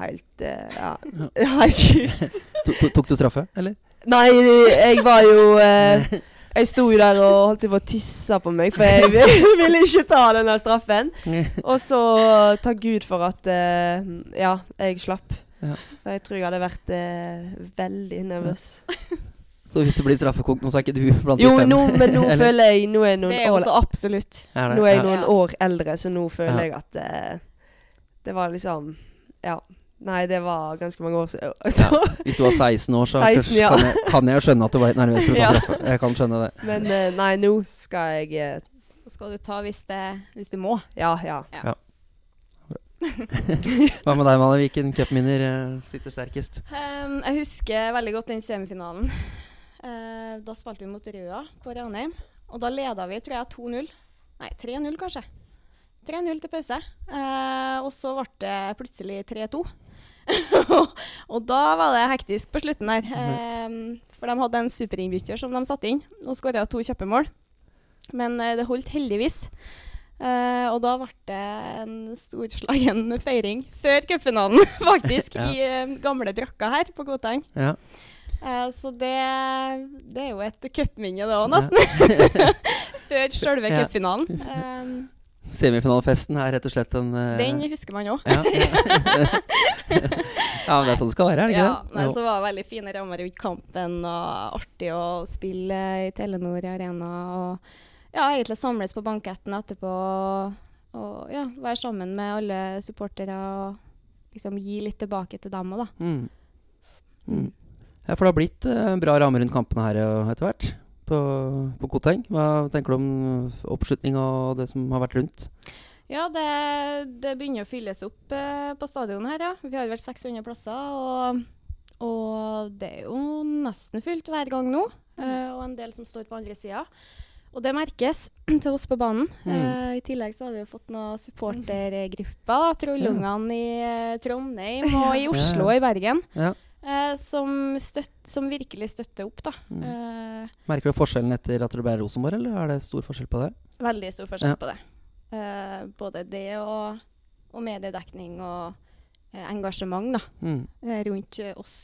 helt Ja, helt sjukt.
To, to, tok du straffe, eller?
Nei, jeg var jo eh, Jeg sto jo der og holdt på å tisse på meg, for jeg ville ikke ta den straffen. Og så takk Gud for at eh, ja, jeg slapp.
Ja.
For jeg tror jeg hadde vært eh, veldig nervøs.
Så hvis det blir straffekonk nå, så er ikke du blant
Jo,
de fem?
Jo, men nå føler jeg Nå er jeg
Det
noen
er
år
absolutt.
Er?
Nå er jeg noen
Ja.
år eldre, så nå føler
Ja.
jeg at eh, det var liksom Ja. Nei, det var ganske mange år siden. Ja,
Hvis du var 16 år, så
16, ja.
kan, jeg, kan jeg skjønne at du var litt nervøs for
Ja.
Jeg kan skjønne det.
Men eh, nei, nå skal jeg eh,
skal du ta hvis, det, hvis du må.
Ja, ja.
Hva med deg, Male? Hvilken cupminner eh, sitter sterkest?
Um, jeg husker veldig godt den semifinalen. Uh, da spilte vi mot Røa på Ranheim. Og da leda vi, tror jeg, 2-0. Nei, 3-0 kanskje. 3-0 til pause. Uh, og så ble det plutselig 3-2. og da var det hektisk på slutten der. Um, for de hadde en superinnbytter som de satte inn, og skåra to kjappe mål. Men det holdt heldigvis. Eh, og da ble det en storslagen feiring før cupfinalen, faktisk,
Ja.
i uh, gamle drakka her på Koteng.
Ja.
Uh, så det, det er jo et cupminne, det òg, nesten. før selve
Ja.
cupfinalen. Um,
Semifinalefesten er rett og slett en
Den husker man òg.
ja, ja. ja, men det er sånn det skal være, er det ikke
Ja,
det? Ja,
så var det veldig fine rammer rundt kampen, og artig å spille i Telenor Arena. Og ja, egentlig samles på banketten etterpå og, og ja, være sammen med alle supportere og liksom gi litt tilbake til dem òg, da.
Mm. Mm. Ja, for det har blitt eh, bra rammer rundt kampene her eh, etter hvert på, på Koteng. Hva tenker du om oppslutninga og det som har vært rundt?
Ja, det, det begynner å fylles opp eh, på stadionet her, ja. Vi har vel 600 plasser, og, og det er jo nesten fullt hver gang nå. eh, og en del som står på andre sida. Og det merkes til oss på banen.
Mm.
Uh, I tillegg så har vi jo fått noen supportergrupper. Trollungene i eh, Trondheim og i Oslo og i Bergen.
Ja.
Uh, som, støtt, som virkelig støtter opp, da.
Mm.
Uh,
Merker du forskjellen etter at det ble Rosenborg, eller er det stor forskjell på det?
Veldig stor forskjell
Ja.
på det. Både det og, og mediedekning og engasjement da,
Mm.
rundt oss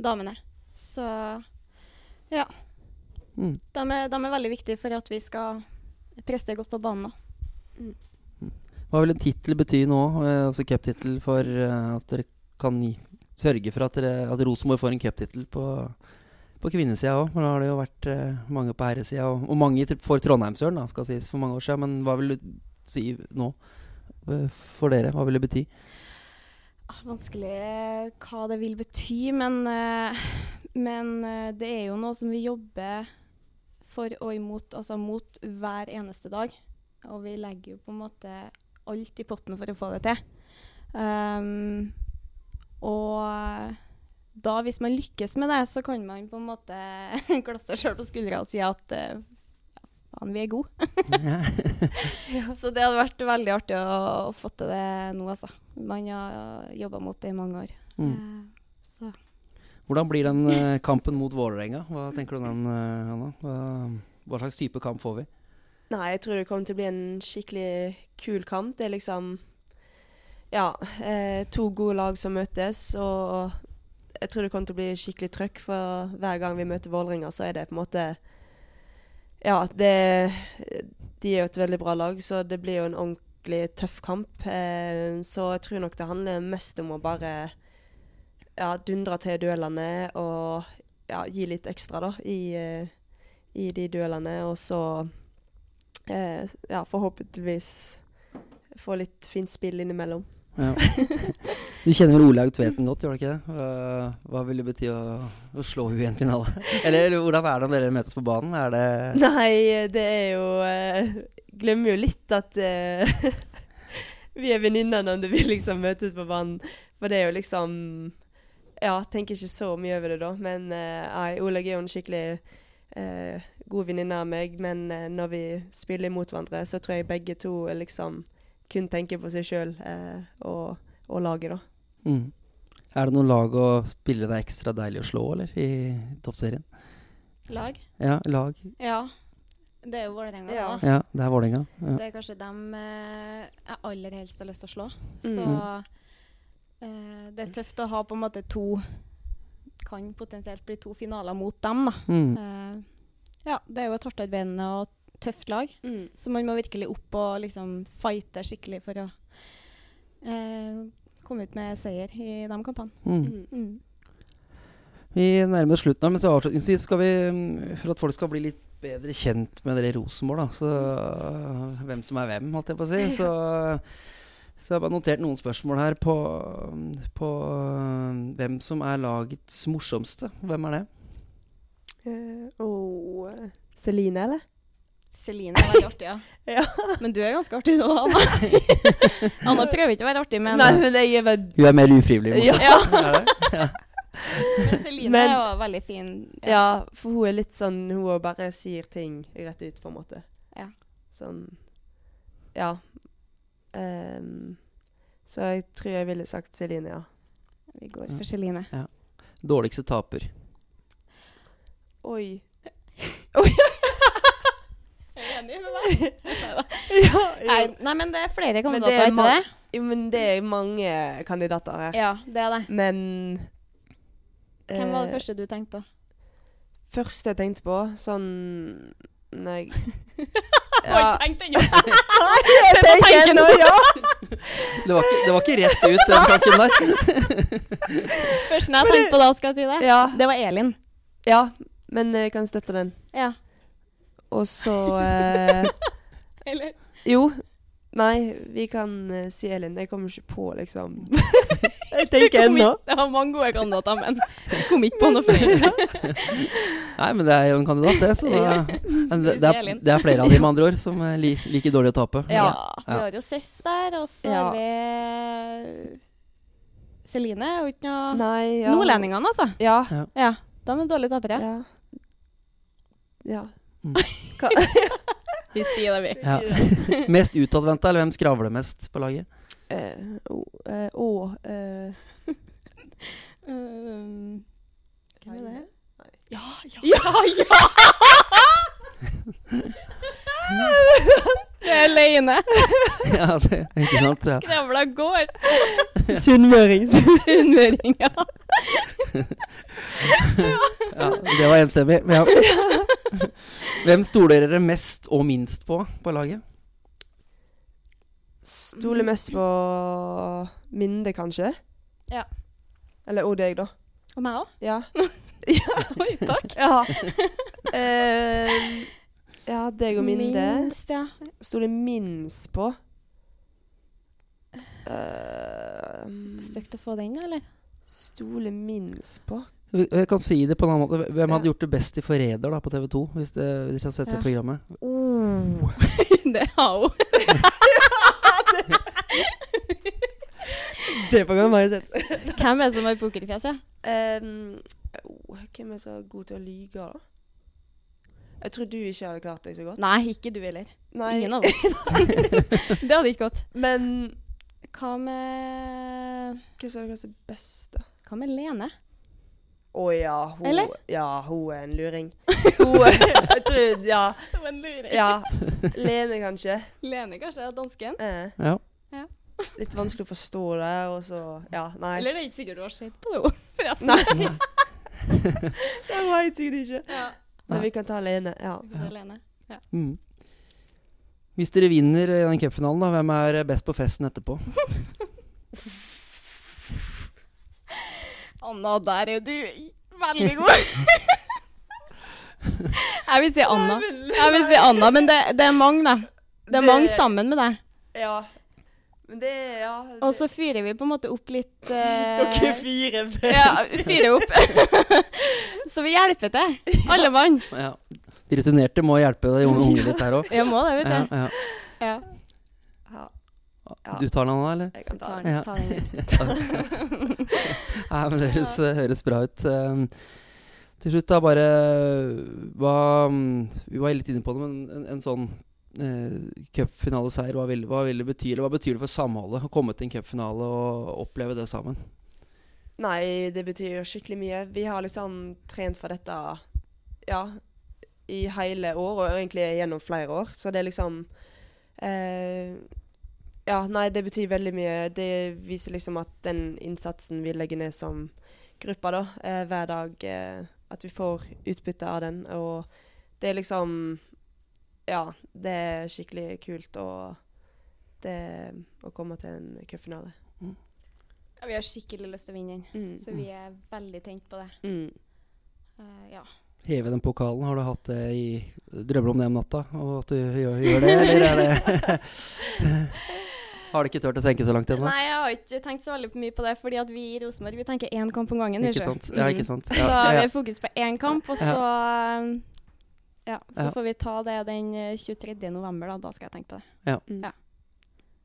damene. Så ja.
Mm.
De er, de er veldig viktige for at vi skal prestere godt på banen. Mm.
Hva vil en tittel bety nå, eh, altså cuptittel, for eh, at dere kan gi, sørge for at, dere, at Rosenborg får en cuptittel på, på kvinnesida òg? Da har det jo vært eh, mange på herresida, og, og mange for Trondheimsøren, skal sies, for mange år siden. Men hva vil du si nå for dere? Hva vil det bety?
Ah, Vanskelig hva det vil bety, men, men det er jo noe som vi jobber for og imot, altså mot hver eneste dag. Og vi legger jo på en måte alt i potten for å få det til. Um, og eh, da, hvis man lykkes med det, så kan man på en måte klappe seg sjøl på skuldra og si at ja, faen, vi er gode. Så det hadde vært veldig artig å, å få til det nå, altså. Man har jobba mot det i mange år.
Mm. Hvordan blir den eh, kampen mot Vålerenga? Hva tenker du om den, eh, Anna? Hva, hva slags type kamp får vi?
Nei, jeg tror det kommer til å bli en skikkelig kul kamp. Det er liksom Ja, eh, to gode lag som møtes, og jeg tror det kommer til å bli skikkelig trøkk, for hver gang vi møter Vålerenga, så er det på en måte Ja, det De er jo et veldig bra lag, så det blir jo en ordentlig tøff kamp. Eh, så jeg tror nok det handler mest om å bare ja, dundre til duellene og ja, gi litt ekstra, da, i, eh, i de duellene. Og så eh, ja, forhåpentligvis få litt fint spill innimellom.
Ja. Du kjenner vel Olaug Tveten godt, gjør du ikke det? Hva, hva vil det bety å, å slå henne i en finale? Eller, eller hvordan er det når dere møtes på banen? Er det
Nei, det er jo eh, Glemmer jo litt at eh, vi er venninner når vi liksom møtes på banen. For det er jo liksom Ja, tenker ikke så mye over det da. Men eh, nei, Olaug er jo en skikkelig eh, god venninne av meg. Men eh, når vi spiller imot hverandre, så tror jeg begge to eh, liksom kun tenker på seg sjøl eh, og, og laget, da.
mm. Er det noen lag å spille det er ekstra deilig å slå, eller? I toppserien?
lag?
Ja, lag.
Ja. Det er jo Vålerenga.
Ja.
da.
Ja, det er Vålerenga. Ja.
Det er kanskje dem eh, jeg aller helst har lyst til å slå.
Mm.
Eh, det er tøft å ha på en måte to Kan potensielt bli to finaler mot dem, da.
Mm.
Eh, ja, det er jo et hardtarbeidende og tøft lag. Så man må virkelig opp og liksom fighte skikkelig for å eh, komme ut med seier i de kampene.
Mm.
Mm.
Vi nærmer oss slutten, men så avslutningsvis skal vi, mm, for at folk skal bli litt bedre kjent med dere i Rosenborg, da, så hvem som er hvem, holdt jeg på å si, så, så jeg har bare notert noen spørsmål her på, på øh, hvem som er lagets morsomste. Hvem er det?
Uh, eh, Celine, eller?
Celine er veldig artig, ja.
Ja.
Men du er ganske artig nå, Anna. Anna prøver ikke å være artig, men,
Nei, men jeg er bare
Hun er mer ufrivillig morsom.
Ja.
Ja.
men Celine
Men-
er jo veldig fin.
Ja, for hun er litt sånn Hun bare sier ting rett ut, på en måte.
Ja.
Sånn Ja. Ehm, så jeg tror jeg ville sagt Celine, ja.
Vi går for Celine.
Dårligste taper.
Oi.
Er enig med meg?
ja,
Nei, nei, men det er flere
Men det
kandidater,
er
er det?
jo, men det er mange kandidater her.
Ja, det er det.
Men
Hvem var det
eh,
første du tenkte på?
første jeg tenkte på, sånn Nei ja. Jeg tenker nå, ja.
Det var, ikke, det var ikke rett ut, den tanken der.
Første jeg tenkte på da, skal jeg si det,
Ja,
det var Elin.
ja. Men jeg kan støtte den.
Ja.
Og så eh,
Eller?
Jo. Nei, vi kan uh, si Elin. Jeg kommer ikke på, liksom Jeg tenker ennå.
Jeg har mange gode kandidater, men jeg kom ikke på noe flere.
Nei, men det er jo en kandidat, det. Så da, det, det, er, det er flere av de med andre ord som er li, liker dårlig å tape.
Ja.
Ja.
Vi har jo Cess der, og så
Ja.
har vi Celine. er jo ikke noe
Nei, ja.
Nordlendingene, altså.
Ja.
Ja. De er dårlige tapere.
Ja. ja.
Mm.
Vi sier det, vi.
Ja. Mest utadvendte, eller hvem skravler mest på laget?
Å uh, eh, uh, uh,
Um, hvem er det? Ja, Ja, ja! Ja, Er
Ja, det, ikke sant? Ja.
Skravla går.
Sunnmøring.
Sunnmøring, ja.
ja, det var enstemmig. Ja. Hvem stoler dere mest og minst på på laget?
Stoler mest på Minde, kanskje?
Ja.
Eller og deg, da.
Og meg òg.
Ja.
Oi, takk.
ja. Eh, ja, deg og Minde.
Minst, ja.
Stoler minst på uh,
Stygt å få den, eller?
Stole minst på
Jeg kan si det på en annen måte. Hvem
Ja.
hadde gjort det best i 'Forræder' på TV2? Hvis dere har sett det programmet?
oh.
det har hun.
Det programmet har jeg sett.
Hvem er det som har pokerfjes, ja?
Um, oh, hvem er så god til å lyge, da? Jeg tror du ikke hadde klart deg så godt.
Nei, ikke du heller.
Nei.
Ingen av oss. det hadde ikke gått.
Men
Hva med
hva som er kanskje best, da?
Hva med Lene?
Å ja, hun
Eller?
Ja, hun er en luring. Hun Jeg tror Ja.
Hun er en luring.
ja. Lene, kanskje.
Lene, kanskje, dansken?
Eh,
Ja.
litt vanskelig å forstå det, og så Ja, nei.
Eller det er ikke sikkert du har sett på det, forresten.
Nei. det var jeg sikkert ikke.
Ja.
Men vi kan ta alene. Ja.
Vi kan ta alene. Ja.
Mm. Hvis dere vinner i den cupfinalen, da, hvem er best på festen etterpå?
Anna, der er du veldig god. jeg vil si Anna. Jeg vil si Anna, men det, det er mange, da. Det er mange sammen med deg.
Ja. Men det Ja.
Og så fyrer vi på en måte opp litt uh,
Dere fire.
Ja, fyrer opp. så vi hjelper til, alle mann.
Ja. De rutinerte må hjelpe de unge, unge litt her òg.
Ja, må det, vet du.
ja.
Ja.
Ja, Ja.
Du tar den nå, eller?
jeg kan ta
Ta
den.
Ja.
ta den.
Nei, men det høres, høres bra ut. Um, til slutt, da, bare hva um, Vi var litt inne på det, men en, en sånn uh, cupfinaleseier, hva, vil- hva vil det bety? Eller hva betyr det for samholdet å komme til en cupfinale og oppleve det sammen?
Nei, det betyr jo skikkelig mye. Vi har liksom trent for dette ja, i hele år, og egentlig gjennom flere år. Så det er liksom eh, Ja, nei, det betyr veldig mye. Det viser liksom at den innsatsen vi legger ned som gruppa da, eh, hver dag, eh, at vi får utbytte av den. Og det er liksom Ja, det er skikkelig kult å, det, å komme til en cupfinale.
Ja, vi har skikkelig lyst til å vinne den,
Mm.
så vi er veldig tent på det.
Mm.
Uh, ja.
Heve den pokalen, har du hatt det i Drømmer om det om natta? Og at du gjør, gjør det, eller er det Har du ikke turt å tenke så langt ennå?
Nei, jeg har ikke tenkt så veldig mye på det, fordi at vi i Rosenborg vi tenker én kamp om gangen.
Ikke sant? Ja, ikke sant?
Så
Ja,
vi har fokus på én kamp, og så Ja, så
Ja.
får vi ta det den eh, 23. november, da. Da skal jeg tenke på det.
Mm.
Ja.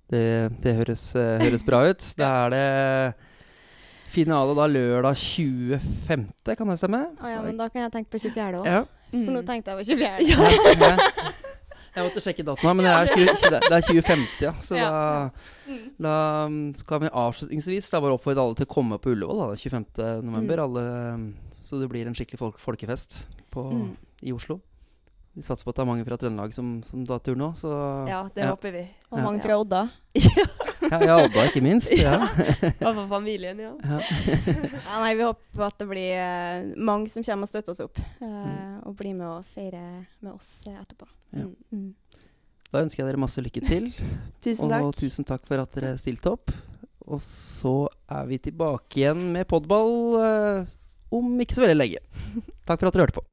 Det, det høres, eh, høres bra ut. Da er det finale da lørdag 25., kan det stemme?
Å ja, men da kan jeg tenke på 24. òg.
Ja.
For nå
Mm.
tenkte jeg på 24.
Ja, ja. Jeg måtte sjekke datoen, men det er, 20, det er 2050, ja. Så
Ja.
da,
Mm.
da mm, skal vi avslutningsvis da bare oppfordre alle til å komme på Ullevål da, 25. november.
Mm.
Alle, mm, så det blir en skikkelig folk folkefest på,
Mm.
i Oslo. Vi satser på at det er mange fra Trøndelag som, som tar tur nå, så
Ja, det
Ja.
håper vi.
Og
Ja.
mange fra Odda.
Ja, ja, Odda ikke minst. Ja.
I hvert fall familien, ja.
Ja.
Ja, nei, vi håper at det blir eh, mange som kommer og støtter oss opp. Uh,
Mm.
Og blir med og feirer med oss eh, etterpå.
Ja.
Mm, mm.
Da ønsker jeg dere masse lykke til.
Tusen takk.
Og tusen takk for at dere stilte opp. Og så er vi tilbake igjen med podball eh, om ikke så veldig lenge. Takk for at dere hørte på.